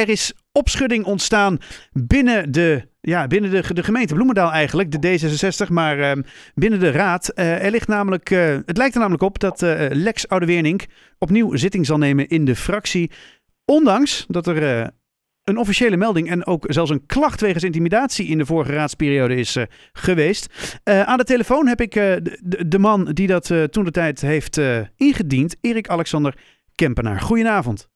er is opschudding ontstaan binnen de, ja, binnen de, de gemeente Bloemendaal eigenlijk, de D66, maar ehm, binnen de raad. Eh, er ligt namelijk, eh, het lijkt er namelijk op dat eh, Lex Oudewernink opnieuw zitting zal nemen in de fractie. Ondanks dat er een officiële melding en ook zelfs een klacht wegens intimidatie in de vorige raadsperiode is geweest. Aan de telefoon heb ik de, de- man die dat toen de tijd heeft ingediend, Erik Alexander Kempenaar. Goedenavond.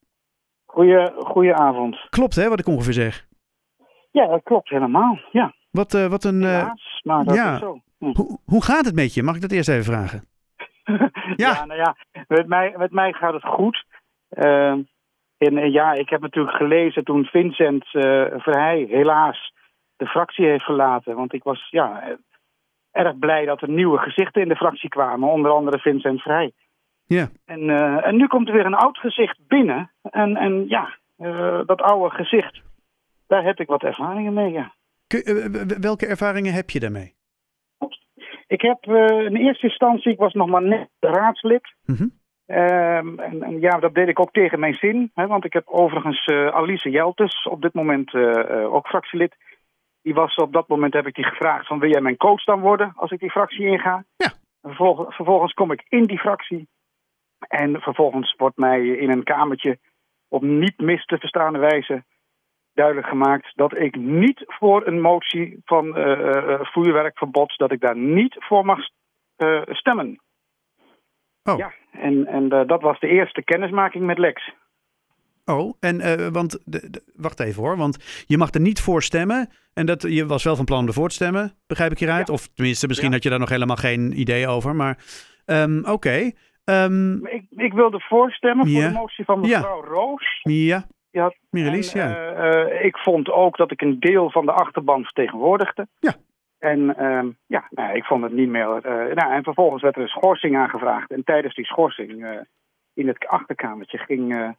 Goeie, goedenavond. Klopt hè, wat ik ongeveer zeg? Ja, dat klopt helemaal. Ja, Wat, eh, wat een, eh, helaas. Maar dat ja. is zo. Hm. hoe, hoe gaat het met je? Mag ik dat eerst even vragen? ja. nou ja, met mij, met mij gaat het goed. En eh, ja, ik heb natuurlijk gelezen toen Vincent Verheij helaas de fractie heeft verlaten. Want ik was ja, erg blij dat er nieuwe gezichten in de fractie kwamen. Onder andere Vincent Verheij. Ja. En, eh, en nu komt er weer een oud gezicht binnen. En, en ja, eh, dat oude gezicht, daar heb ik wat ervaringen mee, ja. Eh, welke ervaringen heb je daarmee? Ik heb in eerste instantie, ik was nog maar net raadslid. Mhm. Ehm, en, en ja, dat deed ik ook tegen mijn zin. Hè, want ik heb overigens Alice Jeltes, op dit moment ook fractielid. Die was op dat moment, heb ik die gevraagd van wil jij mijn coach dan worden als ik die fractie inga? Ja. Vervolgens, vervolgens kom ik in die fractie. En vervolgens wordt mij in een kamertje op niet mis te verstaande wijze duidelijk gemaakt dat ik niet voor een motie van eh, vuurwerkverbod, dat ik daar niet voor mag stemmen. Oh. Ja, en, en dat was de eerste kennismaking met Lex. Oh, en want, de, de- wacht even hoor, want je mag er niet voor stemmen. En dat, je was wel van plan om ervoor te stemmen, begrijp ik hieruit? Ja. Of tenminste, misschien Ja. had je daar nog helemaal geen idee over. Maar ehm, oké. Maar Ik, ik wilde voorstemmen voor Ja. de motie van Ja. mevrouw Roos. ja, Mirelies, en, ja. eh, eh, ik vond ook dat ik een deel van de achterban vertegenwoordigde. Ja. En ehm, ja, nou, ik vond het niet meer. eh, nou, en vervolgens werd er een schorsing aangevraagd. En tijdens die schorsing eh, in het achterkamertje ging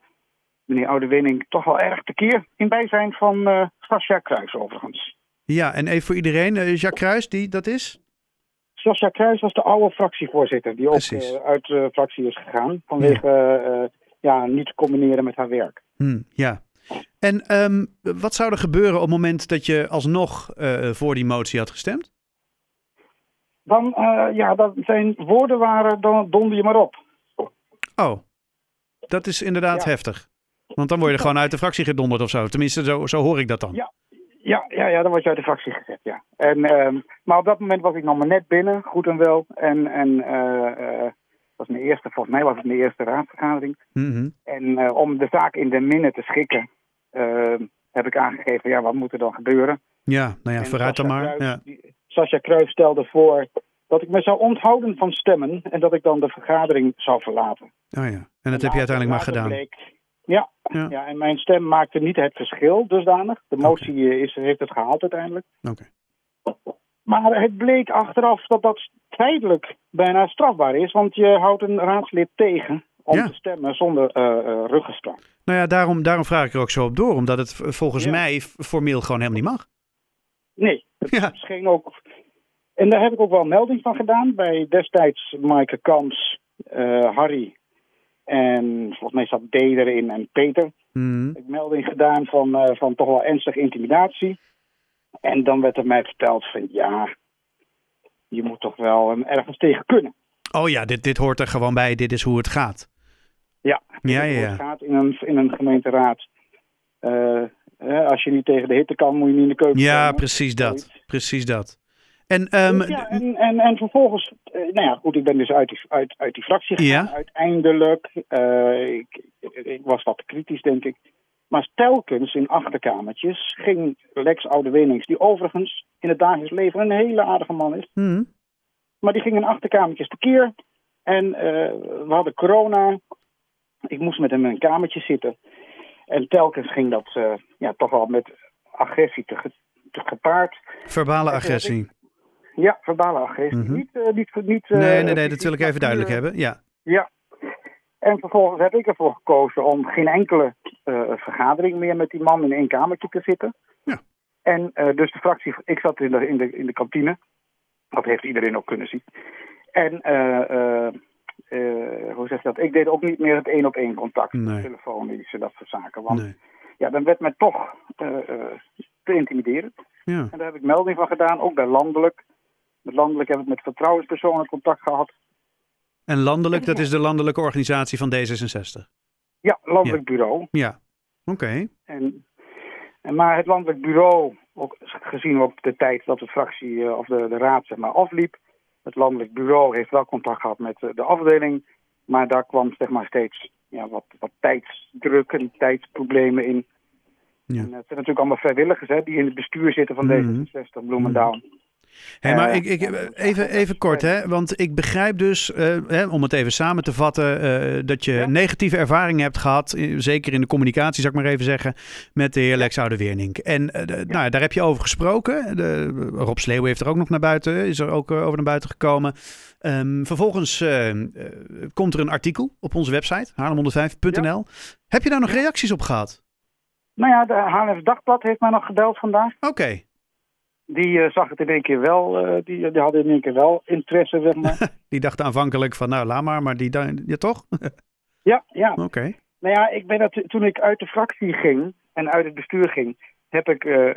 meneer Oudewinning toch wel erg tekeer. In bijzijn van Sascha Kruis overigens. ja, en even voor iedereen, Jacques Kruis, die dat is? Sascha Kruis was de oude fractievoorzitter. Die ook eh, uit de fractie is gegaan. Vanwege eh, ja, niet te combineren met haar werk. Hm, ja. En ehm, wat zou er gebeuren op het moment dat je alsnog eh, voor die motie had gestemd? Dan, ja, dat zijn woorden waren, dan donder je maar op. Oh, dat is inderdaad Ja. heftig. Want dan word je er gewoon uit de fractie gedonderd of zo. Tenminste, zo, zo hoor ik dat dan. Ja. Ja, ja, ja, dan was je uit de fractie gezet, ja. En, ehm, maar op dat moment was ik nog maar net binnen, goed en wel. En, en eh, eh, was mijn eerste, volgens mij was het mijn eerste raadsvergadering. Mhm. En eh, om de zaak in de minne te schikken, ehm, heb ik aangegeven, ja, wat moet er dan gebeuren? Ja, nou ja, En vooruit dan maar. Ja. Sascha Kruijs stelde voor dat ik me zou onthouden van stemmen en dat ik dan de vergadering zou verlaten. Oh ja, en dat heb je uiteindelijk maar gedaan. bleek- ja, Ja. ja. en mijn stem maakte niet het verschil dusdanig. De motie is, heeft het gehaald uiteindelijk. Oké. Maar het bleek achteraf dat dat tijdelijk bijna strafbaar is, want je houdt een raadslid tegen om Ja. te stemmen zonder eh eh ruggengraat. Nou ja, daarom, daarom vraag ik er ook zo op door. Omdat het volgens Ja. mij formeel gewoon helemaal niet mag. Nee, het Ja. scheen ook. En daar heb ik ook wel melding van gedaan bij destijds Maaike Kams, eh, Harry en volgens mij zat D erin en Peter. Mhm. Ik heb melding gedaan van, van toch wel ernstige intimidatie. En dan werd er mij verteld van ja, je moet toch wel ergens tegen kunnen. Oh ja, dit, dit hoort er gewoon bij. Dit is hoe het gaat. Ja, Ja, Hoe ja, het ja. gaat in een, in een gemeenteraad. Eh, als je niet tegen de hitte kan, moet je niet in de keuken Ja, komen. precies dat. Precies dat. En, ehm, ja, en, en, en vervolgens, eh, nou ja, goed, ik ben dus uit die, uit, uit die fractie gegaan. Ja. Uiteindelijk, eh, ik, ik was wat kritisch, denk ik. Maar telkens in achterkamertjes ging Lex Oudewenings, die overigens in het dagelijks leven een hele aardige man is. mhm. Maar die ging in achterkamertjes tekeer. En eh, we hadden corona. Ik moest met hem in een kamertje zitten. En telkens ging dat eh, ja, toch wel met agressie te, ge- te gepaard. verbale Ja, agressie. Ja, verbale agressie. Mhm. Niet, eh, niet, niet, eh, Nee, nee, nee, dat wil ik even duidelijk hebben. Ja. Ja. En vervolgens heb ik ervoor gekozen om geen enkele eh, vergadering meer met die man in één kamertje te zitten. Ja. En eh, dus de fractie, ik zat in de, in, de, in de kantine. Dat heeft iedereen ook kunnen zien. En eh, eh, eh, hoe zeg je dat? Ik deed ook niet meer het één op één contact. Nee. Telefonisch en dat soort zaken. Want Nee. ja, dan werd mij toch te intimiderend. Ja. En daar heb ik melding van gedaan, ook bij landelijk. Met landelijk heb ik met vertrouwenspersonen contact gehad. En landelijk, dat is de landelijke organisatie van D66? Ja, landelijk bureau. Ja, oké. En, en, maar het landelijk bureau, ook gezien op de tijd dat de fractie uh, of de, de raad zeg maar, afliep, het landelijk bureau heeft wel contact gehad met de afdeling, maar daar kwam zeg maar, steeds ja, wat, wat tijdsdruk en tijdsproblemen in. Ja. En het zijn natuurlijk allemaal vrijwilligers hè, die in het bestuur zitten van mm D66 Bloemendaal. Hey, maar ik, ik, even, even kort, hè? want ik begrijp dus, uh, hè, om het even samen te vatten, uh, dat je negatieve ervaringen hebt gehad, zeker in de communicatie, zou ik maar even zeggen, met de heer Lex Oudeweernink. En uh, nou, daar heb je over gesproken. De, Rob Sleeuw heeft er ook nog naar buiten, is er ook over naar buiten gekomen. Um, vervolgens komt er een artikel op onze website, haarlem105.nl. Heb je daar nog reacties op gehad? Nou ja, de Haarlems Dagblad heeft mij nog gebeld vandaag. Oké. Die uh, zag het in één keer wel, uh, die, die hadden in één keer wel interesse, zeg maar. die dachten aanvankelijk van, nou, laat maar, maar die, ja toch? ja, ja. Oké. Nou ja, ik ben dat, toen ik uit de fractie ging en uit het bestuur ging, heb ik uh,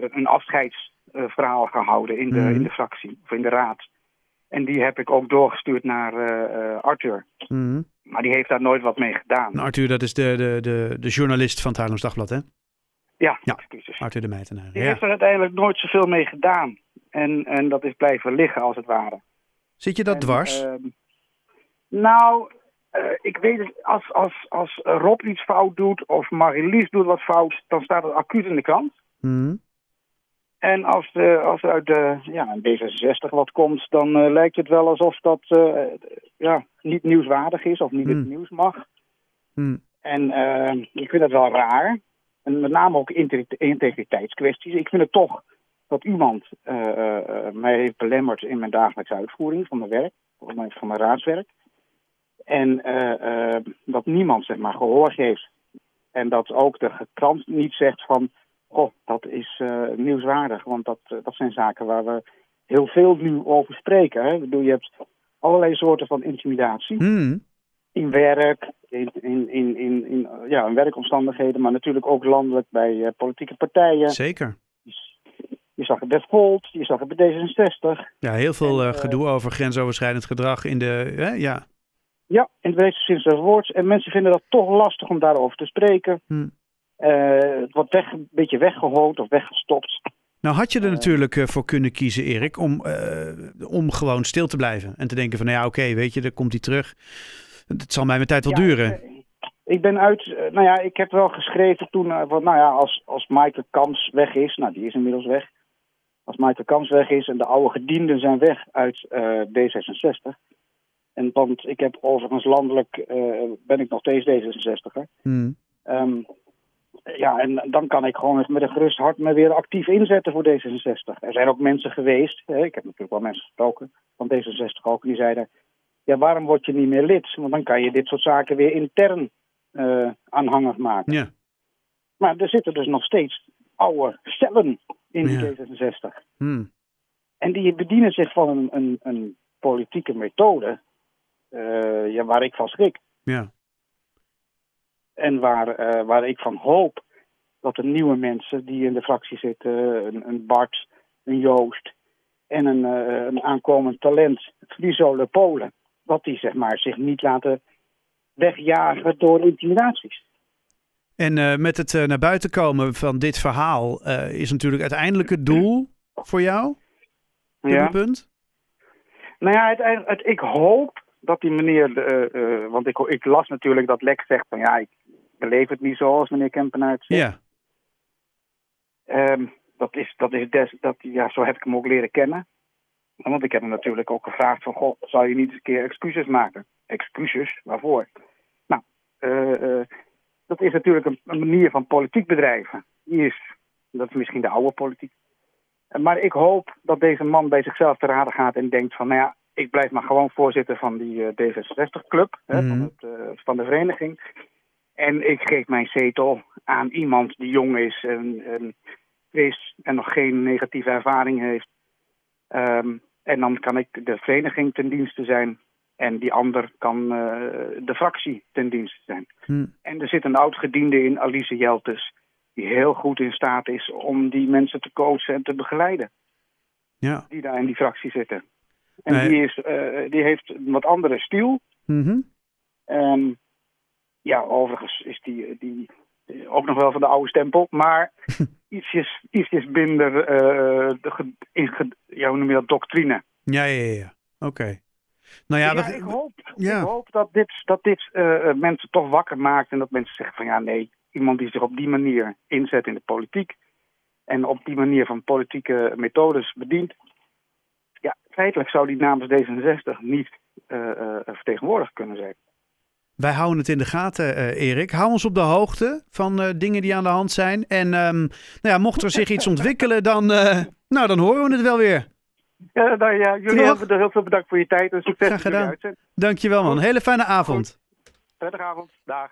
een afscheidsverhaal gehouden in de, mm. in de fractie, of in de raad. En die heb ik ook doorgestuurd naar Arthur. Mm. Maar die heeft daar nooit wat mee gedaan. Nou, Arthur, dat is de, de, de, de journalist van het Haarlems Dagblad, hè? Ja, ja. excuses. Arthur de Meitenaar. Die heeft er uiteindelijk nooit zoveel mee gedaan. En, en dat is blijven liggen, als het ware. Zit je dat dwars? Uh, nou, uh, ik weet het, als, als, als Rob iets fout doet of Marilies doet wat fout, dan staat het acuut in de krant. Mm. En als, de, als er uit de ja, D66 wat komt, dan uh, lijkt het wel alsof dat uh, ja, niet nieuwswaardig is of niet mm. het nieuws mag. Mm. En ik vind dat wel raar. En met name ook integriteitskwesties. Ik vind het toch dat iemand uh, uh, mij heeft belemmerd in mijn dagelijkse uitvoering van mijn werk, van mijn, van mijn raadswerk. En uh, dat niemand zeg maar gehoor geeft. En dat ook de krant niet zegt van, goh, dat is nieuwswaardig. Want dat, dat zijn zaken waar we heel veel nu over spreken. Hè? Je hebt allerlei soorten van intimidatie. Mm in werk, in, in, in, in, ja, in werkomstandigheden, maar natuurlijk ook landelijk bij uh, politieke partijen. Zeker. Je zag het bij Volt, je zag het bij D66. Ja, heel veel en, uh, gedoe over grensoverschrijdend gedrag in de, ja. Ja, in het sinds woord. En mensen vinden dat toch lastig om daarover te spreken. Hm. Uh, het wordt weg, een beetje weggehoond of weggestopt. Nou had je er natuurlijk voor kunnen kiezen, Erik, om, om gewoon stil te blijven. En te denken van, nou ja, oké, weet je, dan komt hij terug. Het zal mij mijn tijd wel duren. Ik ben uit, eh, nou ja, ik heb wel geschreven toen, uh, nou ja, als, als Michael Kams weg is, nou die is inmiddels weg. Als Michael Kams weg is en de oude gedienden zijn weg uit uh, D66. En want ik heb overigens landelijk, ben ik nog steeds D66er. Hmm. Um, ja, en dan kan ik gewoon met een gerust hart me weer actief inzetten voor D66. Er zijn ook mensen geweest, hè, ik heb natuurlijk wel mensen gesproken van D66 ook, die zeiden ja, waarom word je niet meer lid? Want dan kan je dit soort zaken weer intern uh, aanhangig maken. Ja. Maar er zitten dus nog steeds oude cellen in de D66. Hmm. En die bedienen zich van een, een, een politieke methode uh, ja, waar ik van schrik. Ja. En waar, uh, waar ik van hoop dat de nieuwe mensen die in de fractie zitten, een, een Bart, een Joost en een, een aankomend talent, Friso Polen, wat die zeg maar, zich niet laten wegjagen door intimidaties. En uh, met het uh, naar buiten komen van dit verhaal uh, is natuurlijk uiteindelijk het doel voor jou? Ja. Punt? Nou ja, het, het, ik hoop dat die meneer, want ik, ik, las natuurlijk dat Lex zegt van ja, ik beleef het niet zoals meneer Kempenaert zegt. Ja. Um, dat is, dat is des, dat, ja, zo heb ik hem ook leren kennen. Want ik heb hem natuurlijk ook gevraagd van, goh, zou je niet eens een keer excuses maken? Excuses? Waarvoor? Nou, uh, dat is natuurlijk een, een, manier van politiek bedrijven. Die is, dat is misschien de oude politiek. Maar ik hoop dat deze man bij zichzelf te raden gaat en denkt van, nou ja, ik blijf maar gewoon voorzitter van die uh, D66-club, mm. van, het, van de vereniging. En ik geef mijn zetel aan iemand die jong is en, en is en nog geen negatieve ervaring heeft. Um, en dan kan ik de vereniging ten dienste zijn En die ander kan de fractie ten dienste zijn. Hm. En er zit een oud-gediende in, Alice Jeltes, die heel goed in staat is om die mensen te coachen en te begeleiden. Ja. Die daar in die fractie zitten. En Nee. die, is, eh, die heeft een wat andere stiel. Mhm. En ja, overigens is die, die ook nog wel van de oude stempel, maar ietsjes, ietsjes minder eh, de, in, ja, hoe noem je dat, doctrine. Ja, ja, ja. ja. Oké. Nou ja, ik hoop, ja. ik hoop dat dit, dat dit eh, mensen toch wakker maakt en dat mensen zeggen van ja, nee, iemand die zich op die manier inzet in de politiek en op die manier van politieke methodes bedient, ja, feitelijk zou die namens D66 niet eh, eh, vertegenwoordigd kunnen zijn. Wij houden het in de gaten, eh, Erik. Hou ons op de hoogte van eh, dingen die aan de hand zijn. En ehm, nou ja, mocht er zich iets ontwikkelen, dan, eh, nou, dan horen we het wel weer. Ja, nou ja, jullie hebben heel veel bedankt voor je tijd en succes Graag gedaan. Dankjewel man. Hele fijne avond. Prettige avond. Dag.